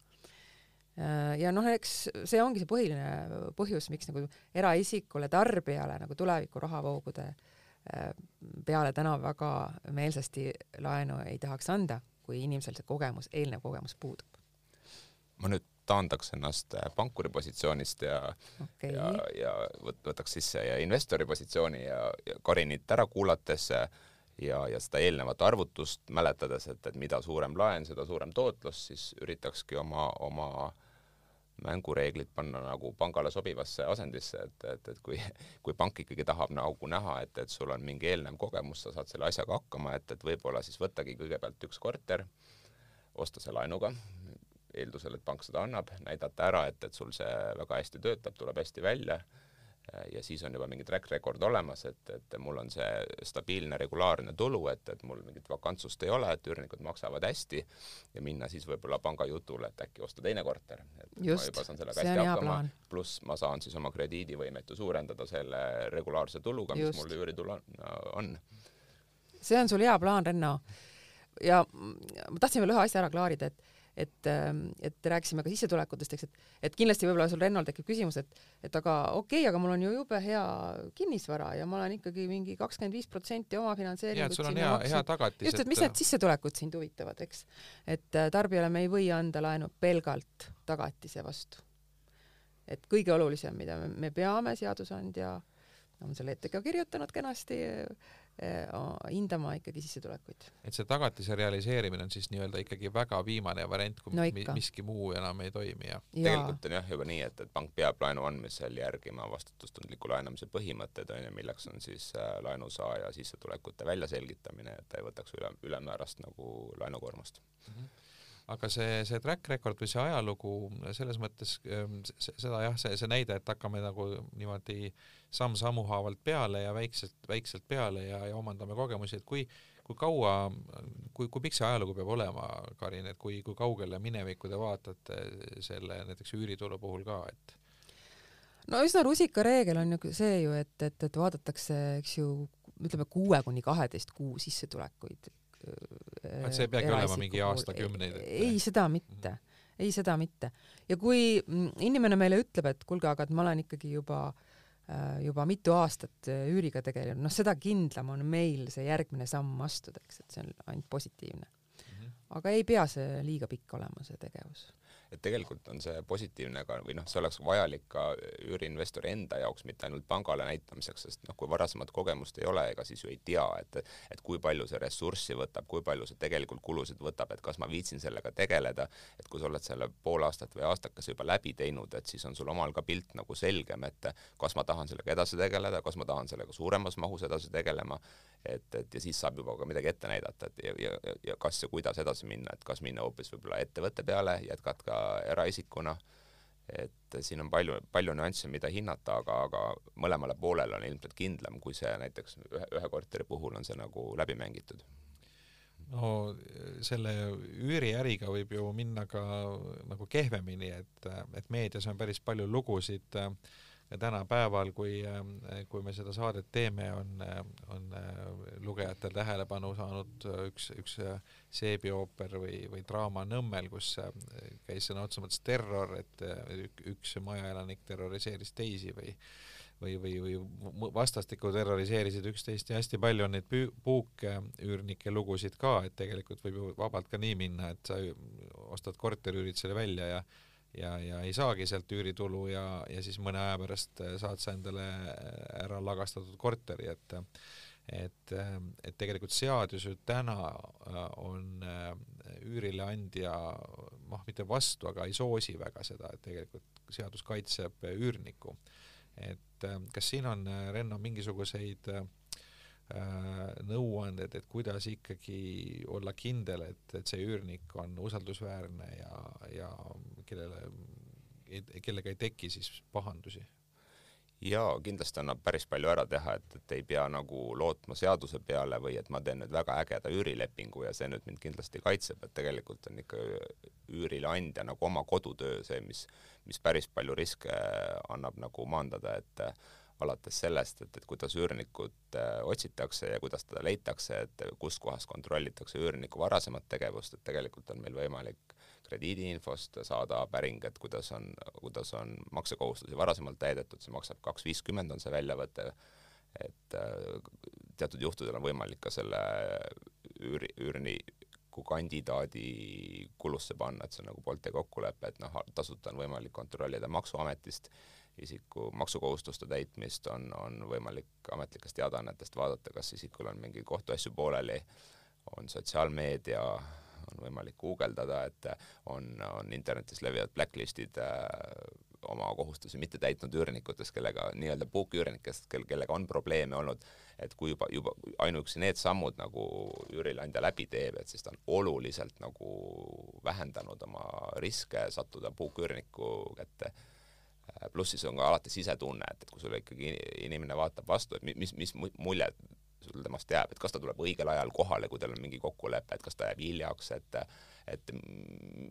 Äh, ja noh, eks see ongi see põhiline põhjus, miks nagu eraisikule, tarbijale nagu tuleviku rahavoogude äh, peale täna väga meelsasti laenu ei tahaks anda, kui inimesel see kogemus, eelnev kogemus puudub. ma nüüd taandaks ennast äh, pankuri positsioonist ja okay. ja, ja võt-, võtaks sisse ja investori positsiooni ja, ja Karinit ära kuulates ja ja seda eelnevat arvutust mäletades, et, et mida suurem laen, seda suurem tootlus, siis üritakski oma, oma äh, mängureeglid panna nagu pangale sobivasse asendisse, et, et, et kui, kui pank ikkagi tahab nagu näha, et, et sul on mingi eelnev kogemus, sa saad selle asjaga hakkama, et, et võib-olla siis võttagi kõigepealt üks korter, osta see laenuga, eeldusel, et pank seda annab, näidata ära, et, et sul see väga hästi töötab, tuleb hästi välja ja siis on juba mingi track record olemas, et, et mul on see stabiilne regulaarne tulu, et, et mul mingit vakantsust ei ole, et üürnikud maksavad hästi ja minna siis võib-olla panga jutule, et äkki osta teine korter. just, see on hea plaan. pluss ma saan siis oma krediidivõimet ju suurendada selle regulaarse tuluga, mis mul üüritulu on, on. see on sul hea plaan, Renno. ja ma tahtsin veel ühe asja ära klaarida, et et, ähm, et rääkisime ka sissetulekutest, eks, et, et kindlasti võib-olla sul Rennol tekib küsimus, et, et aga okei okay,, aga mul on ju jube hea kinnisvara ja ma olen ikkagi mingi kakskümmend viis protsenti omafinantseeringut. sul on hea, hea tagatis. just, et mis need sissetulekud sind huvitavad, eks. et äh, tarbijale me ei või anda laenu pelgalt tagatise vastu. et kõige olulisem, mida me, me peame, seadusandja on selle ette ka kirjutanud kenasti hindama ikkagi sissetulekuid. et see tagatise realiseerimine on siis nii-öelda ikkagi väga viimane variant, kui no miski muu enam ei toimi ja, ja. tegelikult on jah juba nii, et, et pank peab laenu andmisel järgima vastutustundliku laenamise põhimõtteid onju, milleks on siis äh, laenusaaja sissetulekute väljaselgitamine, et ta ei võtaks üle, ülemäärast nagu laenukoormust mm. -hmm aga see, see track record või see ajalugu selles mõttes ähm, seda jah, see, see näide, et hakkame nagu niimoodi samm-sammu haavalt peale ja väikselt, väikselt peale ja, ja omandame kogemusi, et kui, kui kaua, kui, kui pikk see ajalugu peab olema, Karin, et kui, kui kaugele minevikku te vaatate selle näiteks üüritulu puhul ka, et no üsna rusika reegel on ju see ju, et, et, et vaadatakse, eks ju, ütleme kuue kuni kaheteist kuu sissetulekuid et see ei peagi olema mingi aastakümneid ei, seda mitte mm, -hmm. ei seda mitte. ja kui mm, inimene meile ütleb, et kuulge, aga et ma olen ikkagi juba äh, juba mitu aastat äh, üüriga tegelenud, noh, seda kindlam on meil see järgmine samm astuda, eks, et see on ainult positiivne. -hmm. aga ei pea see liiga pikk olema, see tegevus et tegelikult on see positiivne ka või noh, see oleks vajalik ka üüriinvestori enda jaoks, mitte ainult pangale näitamiseks, sest noh, kui varasemat kogemust ei ole, ega siis ju ei tea, et et kui palju see ressurssi võtab, kui palju see tegelikult kulusid võtab, et kas ma viitsin sellega tegeleda, et kui sa oled selle pool aastat või aastakese juba läbi teinud, et siis on sul omal ka pilt nagu selgem, et kas ma tahan sellega edasi tegeleda, kas ma tahan sellega suuremas mahus edasi tegelema, et, et ja siis saab juba ka midagi ette näidata, et ja, ja, ja kas ja kuidas edasi minna, et kas minna hoopis võib-olla ettevõtte peale, jätkata ka eraisikuna, et siin on palju, palju nüansse, mida hinnata, aga, aga mõlemale poolele on ilmselt kindlam, kui see näiteks ühe, ühe korteri puhul on see nagu läbi mängitud. No selle üüriäriga võib ju minna ka nagu kehvemini, et, et meedias on päris palju lugusid äh, tänapäeval, kui, äh, kui me seda saadet teeme, on, on äh, lugejatel tähelepanu saanud üks, üks äh, seebiooper või, või draama Nõmmel, kus käis sõna otseses mõttes terror, et üks majaelanik terroriseeris teisi või või, või, või vastastikku terroriseerisid üksteist ja hästi palju on neid puuküürnike lugusid ka, et tegelikult võib ju vabalt ka nii minna, et sa ostad korteriüürid selle välja ja ja, ja ei saagi sealt üüritulu ja, ja siis mõne aja pärast äh, saad sa endale äh, ära lagastatud korteri, et et, äh, et tegelikult seadus ju täna on üürileandja noh, mitte vastu, aga ei soosi väga seda, et tegelikult seadus kaitseb üürnikku. et kas siin on, Renno, mingisuguseid nõuanded, et kuidas ikkagi olla kindel, et, et see üürnik on usaldusväärne ja, ja kellele, kellega ei teki siis pahandusi? Jaa, kindlasti annab päris palju ära teha, et, et ei pea nagu lootma seaduse peale või et ma teen nüüd väga ägeda üürilepingu ja see nüüd mind kindlasti kaitseb, et tegelikult on ikka üürileandja nagu oma kodutöö see, mis, mis päris palju riske annab nagu maandada, et alates sellest, et, et kuidas üürnikut äh, otsitakse ja kuidas teda leitakse, et kus kohas kontrollitakse üürniku varasemat tegevust, et tegelikult on meil võimalik krediidiinfost saada päring, et kuidas on, kuidas on maksekohustusi varasemalt täidetud, see maksab kaks viiskümmend, on see väljavõte, et äh, teatud juhtudel on võimalik ka selle üüri, üürniku kandidaadi kulusse panna, et see on nagu poolte kokkulepe, et noh, tasuta on võimalik kontrollida Maksuametist isiku maksukohustuste täitmist, on, on võimalik ametlikest teadaannetest vaadata, kas isikul on mingeid kohtuasju pooleli, on sotsiaalmeedia, on võimalik guugeldada, et on, on internetis levivad blacklist'id äh, oma kohustusi mitte täitnud üürnikutest, kellega nii-öelda puuküürnikest, kel, kellega on probleeme olnud, et kui juba, juba ainuüksi need sammud nagu üürileandja läbi teeb, et siis ta on oluliselt nagu vähendanud oma riske sattuda puuküürniku kätte pluss siis on ka alati sisetunne, et, et kui sulle ikkagi inimene vaatab vastu, et mis, mis mulje sul temast jääb, et kas ta tuleb õigel ajal kohale, kui teil on mingi kokkulepe, et kas ta jääb hiljaks, et et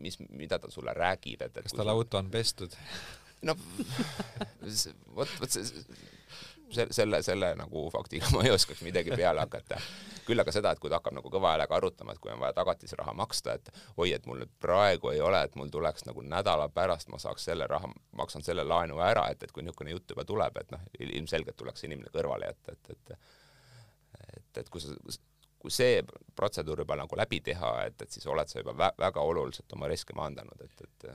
mis, mida ta sulle räägib, et, et kas tal auto on pestud? no vot, vot see selle, selle, selle nagu faktiga ma ei oskaks midagi peale hakata. küll aga seda, et kui ta hakkab nagu kõva häälega arutama, et kui on vaja tagatisraha maksta, et oi, et mul nüüd praegu ei ole, et mul tuleks nagu nädala pärast ma saaks selle raha, maksan selle laenu ära, et, et kui niisugune jutt juba tuleb, et noh, ilmselgelt tuleks inimene kõrvale jätta, et, et et, et kui sa kui see protseduur juba nagu läbi teha, et, et siis oled sa juba vä väga oluliselt oma riske maandanud, et, et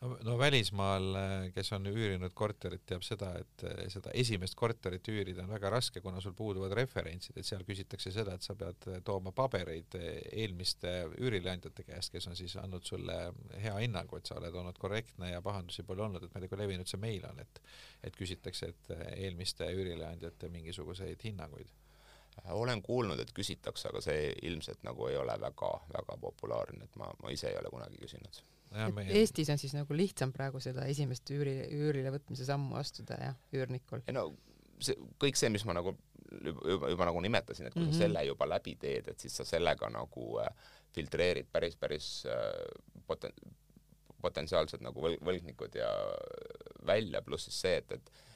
no, no välismaal, kes on üürinud korterit, teab seda, et eh, seda esimest korterit üürida on väga raske, kuna sul puuduvad referentsid, et seal küsitakse seda, et sa pead eh, tooma pabereid eh, eelmiste üürileandjate käest, kes on siis andnud sulle hea hinnangu, et sa oled olnud korrektne ja pahandusi pole olnud, et ma ei tea, kui levinud see meil on, et et küsitakse, et eelmiste üürileandjate mingisuguseid hinnanguid. Olen kuulnud, et küsitakse, aga see ilmselt nagu ei ole väga, väga populaarne, et ma, ma ise ei ole kunagi küsinud et. Eestis on siis nagu lihtsam praegu seda esimest üüri, üürile võtmise sammu astuda jah, üürnikul? ei no see, kõik see, mis ma nagu juba, juba, juba nagu nimetasin, et kui mm -hmm. sa mhm. selle juba läbi teed, et siis sa sellega nagu äh, filtreerid päris, päris äh, poten-, potentsiaalsed nagu võl-, võlgnikud ja välja, pluss siis see, et, et äh,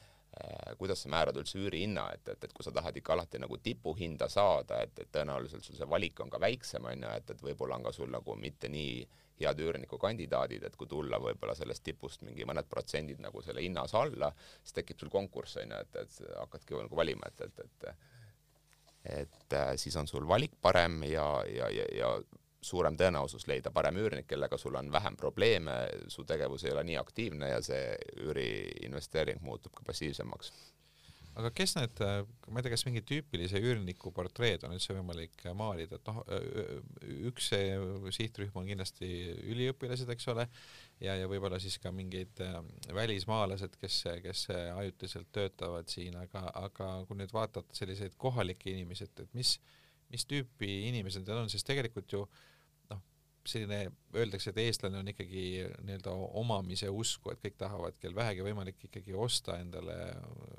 kuidas sa määrad üldse üürihinna, et, et, et kui sa tahad ikka alati nagu tipuhinda saada, et, et tõenäoliselt sul see valik on ka väiksem, on ju, et, et võib-olla on ka sul nagu mitte nii head üürniku kandidaadid, et kui tulla võib-olla sellest tipust mingi mõned protsendid nagu selle hinnas alla, siis tekib sul konkurss on ju, et, et hakkadki nagu valima, et, et, et et äh, siis on sul valik parem ja, ja, ja, ja suurem tõenäosus leida parem üürnik, kellega sul on vähem probleeme, su tegevus ei ole nii aktiivne ja see üüriinvesteering muutub ka passiivsemaks. Aga kes need, ma ei tea, kas mingi tüüpilise üürniku portreed on üldse võimalik maalida, et noh, üks sihtrühm on kindlasti üliõpilased, eks ole, ja, ja võib-olla siis ka mingid välismaalased, kes, kes ajutiselt töötavad siin, aga, aga kui nüüd vaatad selliseid kohalikke inimesi, et, et mis, mis tüüpi inimesed need on, sest tegelikult ju äh, selline, öeldakse, et eestlane on ikkagi nii-öelda omamise usku, et kõik tahavad, kel vähegi võimalik ikkagi osta endale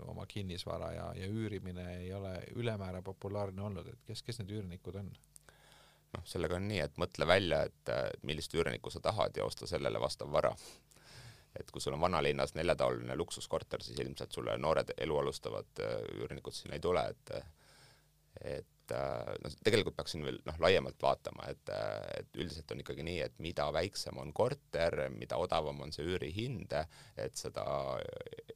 oma kinnisvara ja, ja üürimine ei ole ülemäära populaarne olnud, et kes, kes need üürnikud on? noh, sellega on nii, et mõtle välja, et millist üürnikku sa tahad ja osta sellele vastav vara. et kui sul on vanalinnas neljataoline luksuskorter, siis ilmselt sulle noored elu alustavad üürnikud sinna ei tule, et et et äh, noh, tegelikult peaks siin veel noh, laiemalt vaatama, et, äh, et üldiselt on ikkagi nii, et mida väiksem on korter, mida odavam on see üürihind, et seda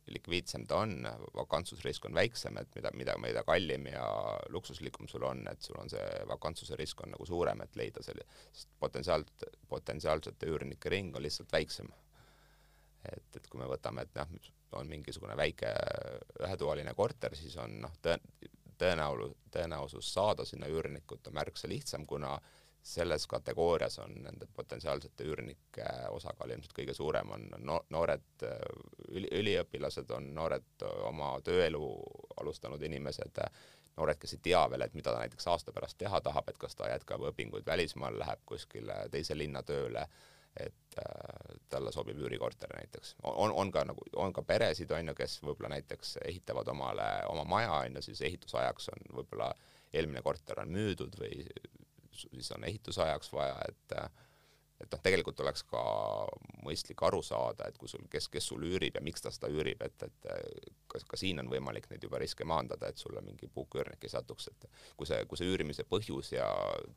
likviidsem ta on, vakantsusrisk on väiksem, et mida, mida, mida kallim ja luksuslikum sul on, et sul on see vakantsuse risk on nagu suurem, et leida selle, sest potentsiaalt, potentsiaalsete üürnike ring on lihtsalt väiksem. et, et kui me võtame, et noh, on mingisugune väike ühetoaline korter, siis on noh, tõen-, tõenäolu-, tõenäosus saada sinna üürnikut on märksa lihtsam, kuna selles kategoorias on nende potentsiaalsete üürnike osakaal ilmselt kõige suurem, on no, noored üli, üliõpilased, on noored oma tööelu alustanud inimesed, noored, kes ei tea veel, et mida ta näiteks aasta pärast teha tahab, et kas ta jätkab õpinguid välismaal, läheb kuskile teise linna tööle, et äh, talle sobib üürikorter näiteks. on, on ka nagu, on ka peresid, on ju, kes võib-olla näiteks ehitavad omale oma maja, on ju, siis ehitusajaks on võib-olla eelmine korter on müüdud või siis on ehitusajaks vaja, et äh, et noh, tegelikult oleks ka mõistlik aru saada, et kui sul, kes, kes sul üürib ja miks ta seda üürib, et, et kas ka siin on võimalik neid juba riske maandada, et sulle mingi puuküürnik ei satuks, et kui see, kui see üürimise põhjus ja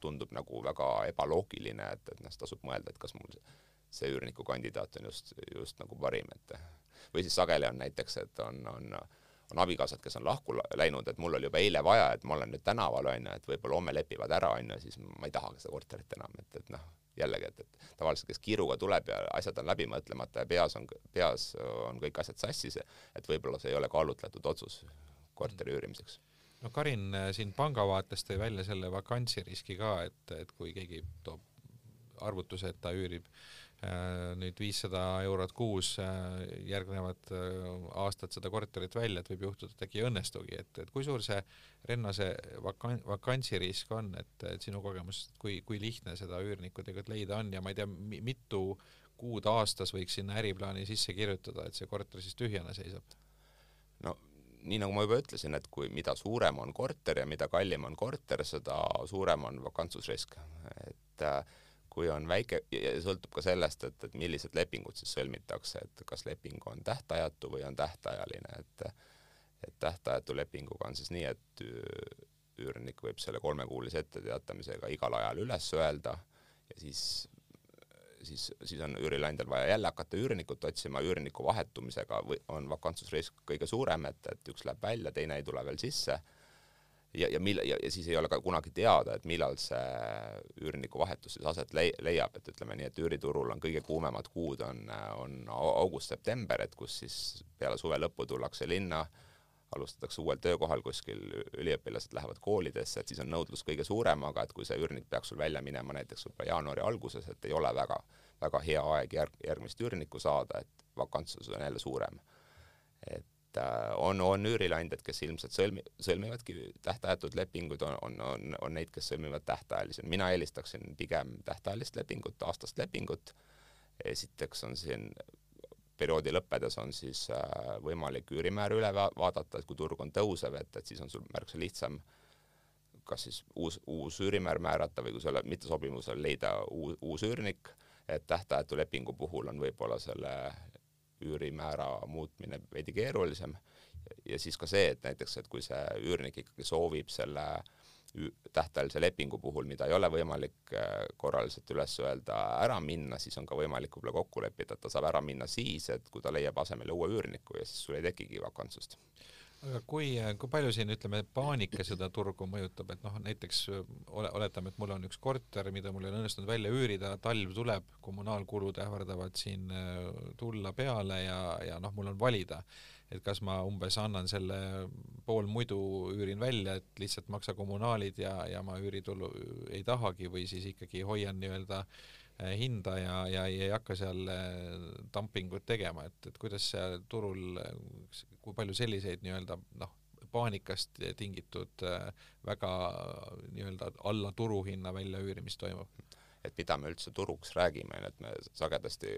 tundub nagu väga ebaloogiline, et, et noh, siis tasub mõelda, et kas mul see üürniku kandidaat on just, just nagu parim, et või siis sageli on näiteks, et on, on on abikaasad, kes on lahku läinud, et mul oli juba eile vaja, et ma olen nüüd tänaval, on ju, et võib-olla homme lepivad ära, on ju, siis ma ei tahagi seda korterit enam, et, et noh, jällegi, et, et tavaliselt, kes kiiruga tuleb ja asjad on läbi mõtlemata ja peas on, peas on kõik asjad sassis, et võib-olla see ei ole kaalutletud otsus korteri üürimiseks. no Karin siin panga vaates tõi välja selle vakantsiriski ka, et, et kui keegi toob arvutuse, et ta üürib Äh, nüüd viissada eurot kuus äh, järgnevad äh, aastad seda korterit välja, et võib juhtuda, et äkki ei õnnestugi, et, et kui suur see Renno see vakan-, vakantsirisk on, et, et sinu kogemusest, kui, kui lihtne seda üürnikku tegelikult leida on ja ma ei tea, mitu kuud aastas võiks sinna äriplaani sisse kirjutada, et see korter siis tühjana seisab? no nii nagu ma juba ütlesin, et kui, mida suurem on korter ja mida kallim on korter, seda suurem on vakantsusrisk, et äh, kui on väike, sõltub ka sellest, et, et millised lepingud siis sõlmitakse, et kas leping on tähtajatu või on tähtajaline, et et tähtajatu lepinguga on siis nii, et üürnik võib selle kolmekuulise etteteatamisega igal ajal üles öelda ja siis siis, siis on üürileandjal vaja jälle hakata üürnikut otsima, üürniku vahetumisega või on vakantsusrisk kõige suurem, et, et üks läheb välja, teine ei tule veel sisse ja, ja mil- ja, ja siis ei ole ka kunagi teada, et millal see üürniku vahetus siis aset lei-, leiab, et ütleme nii, et üüriturul on kõige kuumemad kuud on, on august-september, et kus siis peale suve lõppu tullakse linna, alustatakse uuel töökohal kuskil, üliõpilased lähevad koolidesse, et siis on nõudlus kõige suurem, aga et kui see üürnik peaks sul välja minema näiteks võib-olla jaanuari alguses, et ei ole väga, väga hea aeg järg, järgmist üürnikku saada, et vakantsus on jälle suurem. et et äh, on, on üürileandjad, kes ilmselt sõlmi-, sõlmivadki tähtajatud lepinguid, on, on, on, on neid, kes sõlmivad tähtajalisi. mina eelistaksin pigem tähtajalist lepingut, aastast lepingut. esiteks on siin perioodi lõppedes on siis äh, võimalik üürimäär üle va vaadata, et kui turg on tõusev, et, et siis on sul märksa lihtsam kas siis uus, uus üürimäär määrata või kui sa oled mittesobimusel, leida uus, uus üürnik, et tähtajatu lepingu puhul on võib-olla selle üürimäära muutmine veidi keerulisem. Ja siis ka see, et näiteks, et kui see üürnik ikkagi soovib selle tähtajalise lepingu puhul, mida ei ole võimalik äh, korraliselt üles öelda, ära minna, siis on ka võimalik võib-olla kokku leppida, et ta saab ära minna siis, et kui ta leiab asemele uue üürniku ja siis sul ei tekigi vakantsust aga kui, kui palju siin ütleme, paanika seda turgu mõjutab, et noh, näiteks ole, oletame, et mul on üks korter, mida mul ei ole õnnestunud välja üürida, talv tuleb, kommunaalkulud ähvardavad siin tulla peale ja, ja noh, mul on valida, et kas ma umbes annan selle pool muidu üürin välja, et lihtsalt maksa kommunaalid ja, ja ma üüritulu ei tahagi või siis ikkagi hoian nii-öelda hinda ja, ja ei hakka seal dumpingut tegema, et, et kuidas see turul kui palju selliseid nii-öelda noh, paanikast tingitud äh, väga nii-öelda alla turuhinna väljaüürimist toimub? et mida me üldse turuks räägime, et me sagedasti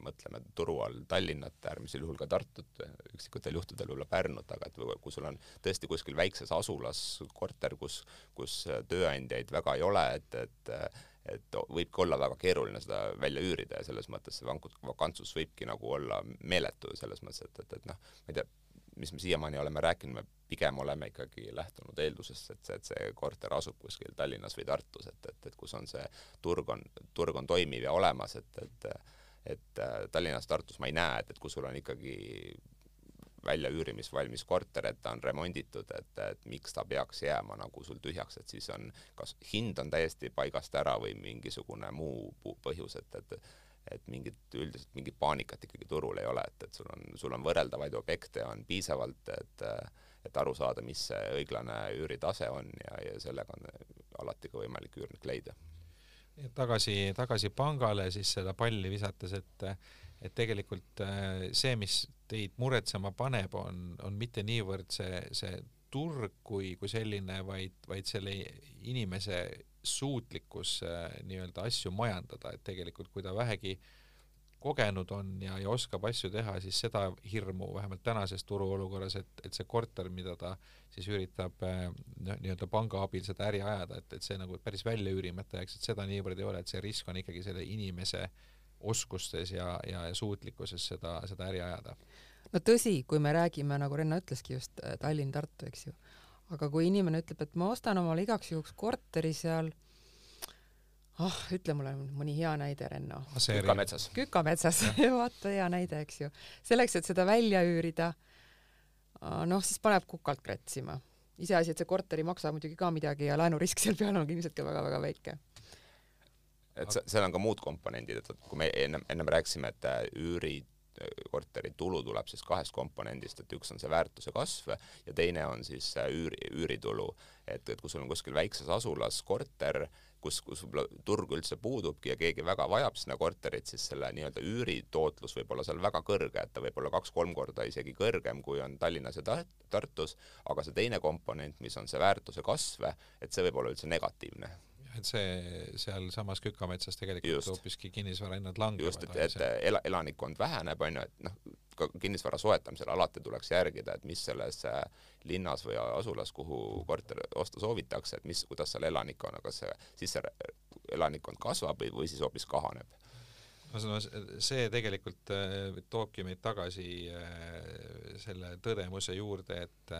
mõtleme turu all Tallinnat, äärmisel juhul ka Tartut, üksikutel juhtudel võib-olla Pärnut, aga et kui sul on tõesti kuskil väikses asulas korter, kus, kus tööandjaid väga ei ole, et, et et võibki olla väga keeruline seda välja üürida ja selles mõttes see vakantsus võibki nagu olla meeletu selles mõttes, et, et, et noh, ma ei tea, mis me siiamaani oleme rääkinud, me pigem oleme ikkagi lähtunud eeldusest, et see, et see korter asub kuskil Tallinnas või Tartus, et, et, et kus on see turg on, turg on toimiv ja olemas, et, et et Tallinnas, Tartus ma ei näe, et, et kui sul on ikkagi väljaüürimisvalmis korter, et ta on remonditud, et, et miks ta peaks jääma nagu sul tühjaks, et siis on, kas hind on täiesti paigast ära või mingisugune muu põhjus, et, et et mingit, üldiselt mingit paanikat ikkagi turul ei ole, et, et sul on, sul on võrreldavaid objekte on piisavalt, et et aru saada, mis see õiglane üüritase on ja, ja sellega on alati ka võimalik üürnik leida. tagasi, tagasi pangale siis seda palli visates, et et tegelikult see, mis teid muretsema paneb, on, on mitte niivõrd see, see turg kui, kui selline, vaid, vaid selle inimese suutlikkus äh, nii-öelda asju majandada, et tegelikult kui ta vähegi kogenud on ja, ja oskab asju teha, siis seda hirmu vähemalt tänases turuolukorras, et, et see korter, mida ta siis üritab noh, nii-öelda panga abil seda äri ajada, et, et see nagu päris välja üürimata jääks, et seda niivõrd ei ole, et see risk on ikkagi selle inimese oskustes ja, ja, ja suutlikkuses seda, seda äri ajada no tõsi, kui me räägime, nagu Renno ütleski just äh, Tallinn-Tartu, eks ju, aga kui inimene ütleb, et ma ostan omale igaks juhuks korteri seal ah oh,, ütle mulle mõni hea näide, Renno. Kükametsas. Kükametsas, vaata hea näide, eks ju. selleks, et seda välja üürida, noh, siis paneb kukalt krätsima. iseasi, et see korter ei maksa muidugi ka midagi ja laenurisk seal peal on ilmselt ka väga-väga väike et seal on ka muud komponendid, et kui me ennem, ennem rääkisime, et üürid korteri tulu tuleb siis kahest komponendist, et üks on see väärtuse kasv ja teine on siis üüri, üüritulu. et, et kui sul on kuskil väikses asulas korter, kus, kus võib-olla turg üldse puudubki ja keegi väga vajab sinna korterit, siis selle nii-öelda üüritootlus võib olla seal väga kõrge, et ta võib olla kaks-kolm korda isegi kõrgem, kui on Tallinnas ja Tartus, aga see teine komponent, mis on see väärtuse kasv, et see võib olla üldse negatiivne et see sealsamas Kükametsas tegelikult hoopiski kinnisvarahinnad langevad. just, et, et ela-, elanikkond väheneb, on ju, et noh, ka kinnisvara soetamisel alati tuleks järgida, et mis selles äh, linnas või asulas, kuhu korter osta soovitakse, et mis, kuidas seal elanikkonnaga see sisse elanikkond kasvab või, või siis hoopis kahaneb no see tegelikult äh, toobki meid tagasi selle tõdemuse juurde, et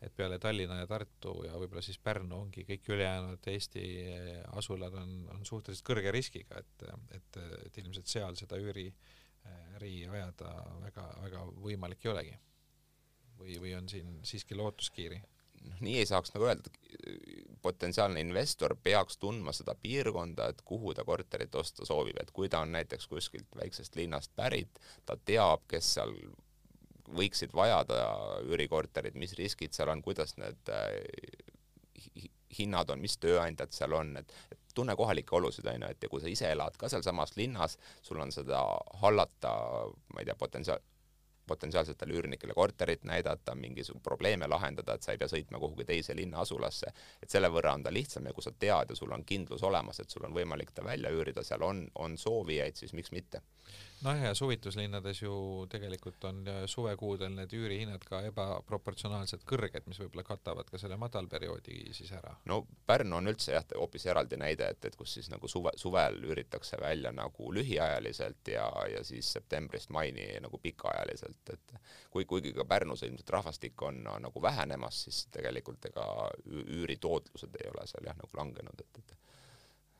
et peale Tallinna ja Tartu ja võib-olla siis Pärnu ongi kõik ülejäänud Eesti asulad on, on suhteliselt kõrge riskiga, et, et, et ilmselt seal seda üüri äri ajada väga-väga võimalik ei olegi. või, või on siin siiski lootuskiiri? noh, nii ei saaks nagu öelda, potentsiaalne investor peaks tundma seda piirkonda, et kuhu ta korterit osta soovib, et kui ta on näiteks kuskilt väiksest linnast pärit, ta teab, kes seal võiksid vajada üürikorterit, mis riskid seal on, kuidas need äh, hinnad on, mis tööandjad seal on, et, et tunne kohalikke olusid, on ju, et ja kui sa ise elad ka sealsamas linnas, sul on seda hallata, ma ei tea, potentsiaal, potentsiaalsetele üürnikele korterit näidata, mingisuguseid probleeme lahendada, et sa ei pea sõitma kuhugi teise linna asulasse, et selle võrra on ta lihtsam ja kui sa tead ja sul on kindlus olemas, et sul on võimalik ta välja üürida, seal on, on soovijaid, siis miks mitte nojah, ja suvituslinnades ju tegelikult on suvekuudel need üürihinnad ka ebaproportsionaalselt kõrged, mis võib-olla katavad ka selle madalperioodi siis ära. no Pärnu on üldse jah, hoopis eraldi näide, et, et kus siis nagu suve, suvel üüritakse välja nagu lühiajaliselt ja, ja siis septembrist maini nagu pikaajaliselt, et kui, kuigi ka Pärnus ilmselt rahvastik on no, nagu vähenemas, siis tegelikult ega üüritootlused ei ole seal jah, nagu langenud, et, et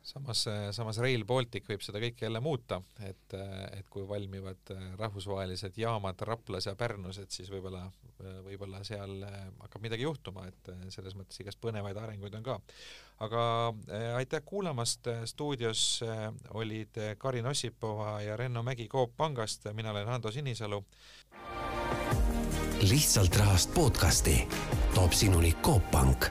samas, samas Rail Baltic võib seda kõike jälle muuta, et, et kui valmivad rahvusvahelised jaamad Raplas ja Pärnus, et siis võib-olla, võib-olla seal hakkab midagi juhtuma, et selles mõttes igast põnevaid arenguid on ka. aga äh, aitäh kuulamast, stuudios olid Karin Ossipova ja Renno Mägi Coop Pangast, mina olen Ando Sinisalu. lihtsalt rahast podcasti toob sinuni Coop Pank